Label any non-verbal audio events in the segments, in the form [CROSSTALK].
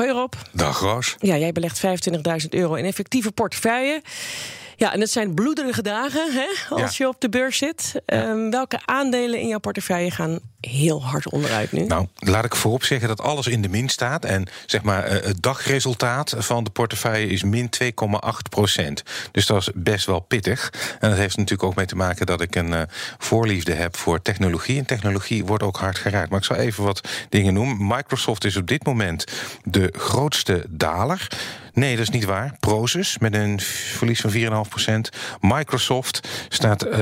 Hoi Rob. Dag Roos. Ja, jij belegt 25.000 euro in effectieve portefeuille. Ja, en het zijn bloederige dagen hè, als je op de beurs zit. Ehm, welke aandelen in jouw portefeuille gaan heel hard onderuit nu? Nou, laat ik voorop zeggen dat alles in de min staat. En zeg maar, eh, het dagresultaat van de portefeuille is min 2,8 procent. Dus dat is best wel pittig. En dat heeft natuurlijk ook mee te maken dat ik een uh, voorliefde heb voor technologie. En technologie wordt ook hard geraakt. Maar ik zal even wat dingen noemen. Microsoft is op dit moment de grootste daler. Nee, dat is niet waar. Prozus met een verlies van 4,5%. Microsoft staat uh,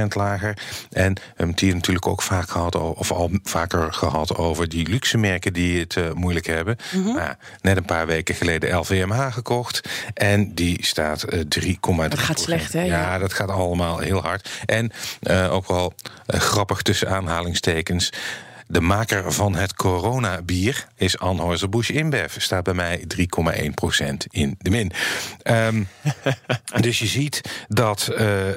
3,6% lager. En hebben het hier natuurlijk ook vaak gehad, of al vaker gehad over die luxe merken die het uh, moeilijk hebben. Mm -hmm. nou, net een paar weken geleden LVMH gekocht. En die staat uh, 3,3%. Dat gaat slecht, hè? Ja, ja, dat gaat allemaal heel hard. En uh, ook wel grappig tussen aanhalingstekens. De maker van het coronabier is Anheuser-Busch InBev. Staat bij mij 3,1% in de min. Um, [LAUGHS] dus je ziet dat, uh, uh,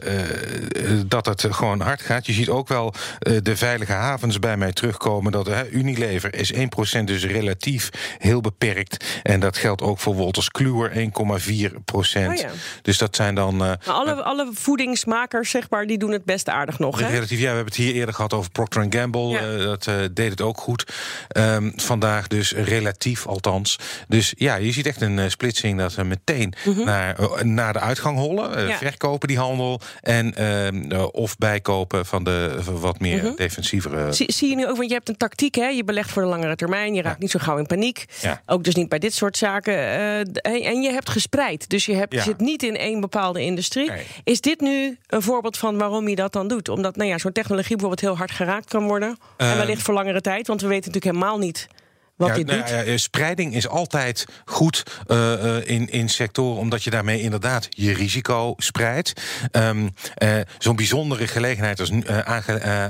dat het gewoon hard gaat. Je ziet ook wel uh, de veilige havens bij mij terugkomen. Dat Unilever is 1% dus relatief heel beperkt. En dat geldt ook voor Wolters Kluwer 1,4%. Oh ja. Dus dat zijn dan... maar alle, alle voedingsmakers, zeg maar, die doen het best aardig nog, hè? Relatief, ja, we hebben het hier eerder gehad over Procter Gamble. Ja. dat deed het ook goed. Um, vandaag dus relatief althans. Dus ja, je ziet echt een uh, splitsing dat ze meteen mm -hmm. naar, uh, naar de uitgang hollen. Ja. Verkopen die handel. En of bijkopen van de wat meer mm -hmm. defensievere. Zie, zie, je nu ook, want je hebt een tactiek, hè? Je belegt voor de langere termijn. Je raakt ja. niet zo gauw in paniek. Ja. Ook dus niet bij dit soort zaken. en je hebt gespreid. Dus je hebt, zit niet in één bepaalde industrie. Nee. Is dit nu een voorbeeld van waarom je dat dan doet? Omdat nou ja, zo'n technologie bijvoorbeeld heel hard geraakt kan worden. en wellicht voor langere tijd, want we weten natuurlijk helemaal niet wat ja, dit nou. Ja, spreiding is altijd goed uh, uh, in, in sectoren, omdat je daarmee inderdaad je risico spreidt. Um, uh, zo'n bijzondere gelegenheid als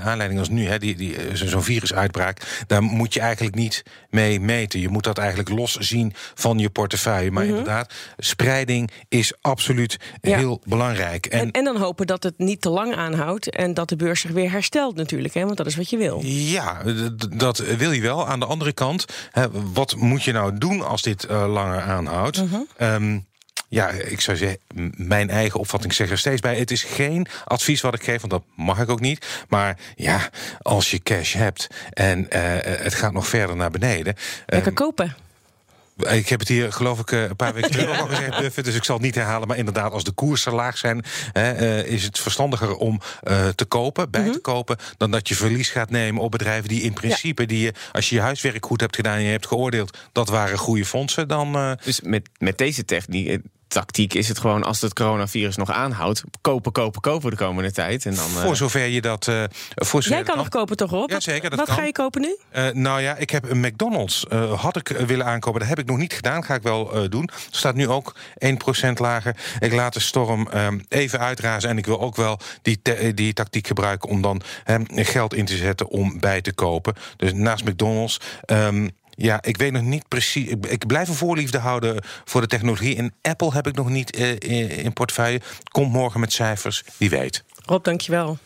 aanleiding als nu, hè, die, die, zo'n virusuitbraak, daar moet je eigenlijk niet mee meten. Je moet dat eigenlijk los zien van je portefeuille. Maar mm -hmm. inderdaad, spreiding is absoluut ja. heel belangrijk. En, en, en, dan hopen dat het niet te lang aanhoudt en dat de beurs zich weer herstelt natuurlijk, hè, want dat is wat je wil. Ja, dat wil je wel. Aan de andere kant. He, wat moet je nou doen als dit uh, langer aanhoudt? Uh -huh. um, ja, ik zou zeggen, mijn eigen opvatting zeg er steeds bij. Het is geen advies wat ik geef, want dat mag ik ook niet. Maar ja, als je cash hebt en uh, het gaat nog verder naar beneden. Lekker um, kopen. Ik heb het hier, geloof ik, een paar weken [LAUGHS] terug al gezegd, Buffett, dus ik zal het niet herhalen. Maar inderdaad, als de koersen laag zijn, hè, uh, is het verstandiger om uh, te kopen, bij mm -hmm. te kopen, dan dat je verlies gaat nemen op bedrijven die in principe, ja. die je, als je je huiswerk goed hebt gedaan en je hebt geoordeeld, dat waren goede fondsen, dan. Uh... Dus met, met deze techniek tactiek is het gewoon als het coronavirus nog aanhoudt, kopen, kopen, kopen de komende tijd. En dan, voor uh... zover je dat. Uh, voor Jij kan, kan nog kopen toch op? Ja, zeker. Dat Wat kan. ga je kopen nu? Uh, nou ja, ik heb een McDonald's. had ik willen aankopen. Dat heb ik nog niet gedaan. Ga ik wel doen. Staat nu ook 1% lager. Ik laat de storm even uitrazen. En ik wil ook wel die, die tactiek gebruiken om dan geld in te zetten om bij te kopen. Dus naast McDonald's. Um, ja, ik weet nog niet precies. Ik, blijf een voorliefde houden voor de technologie. En Apple heb ik nog niet uh, in, in portefeuille. Komt morgen met cijfers, wie weet. Rob, dankjewel.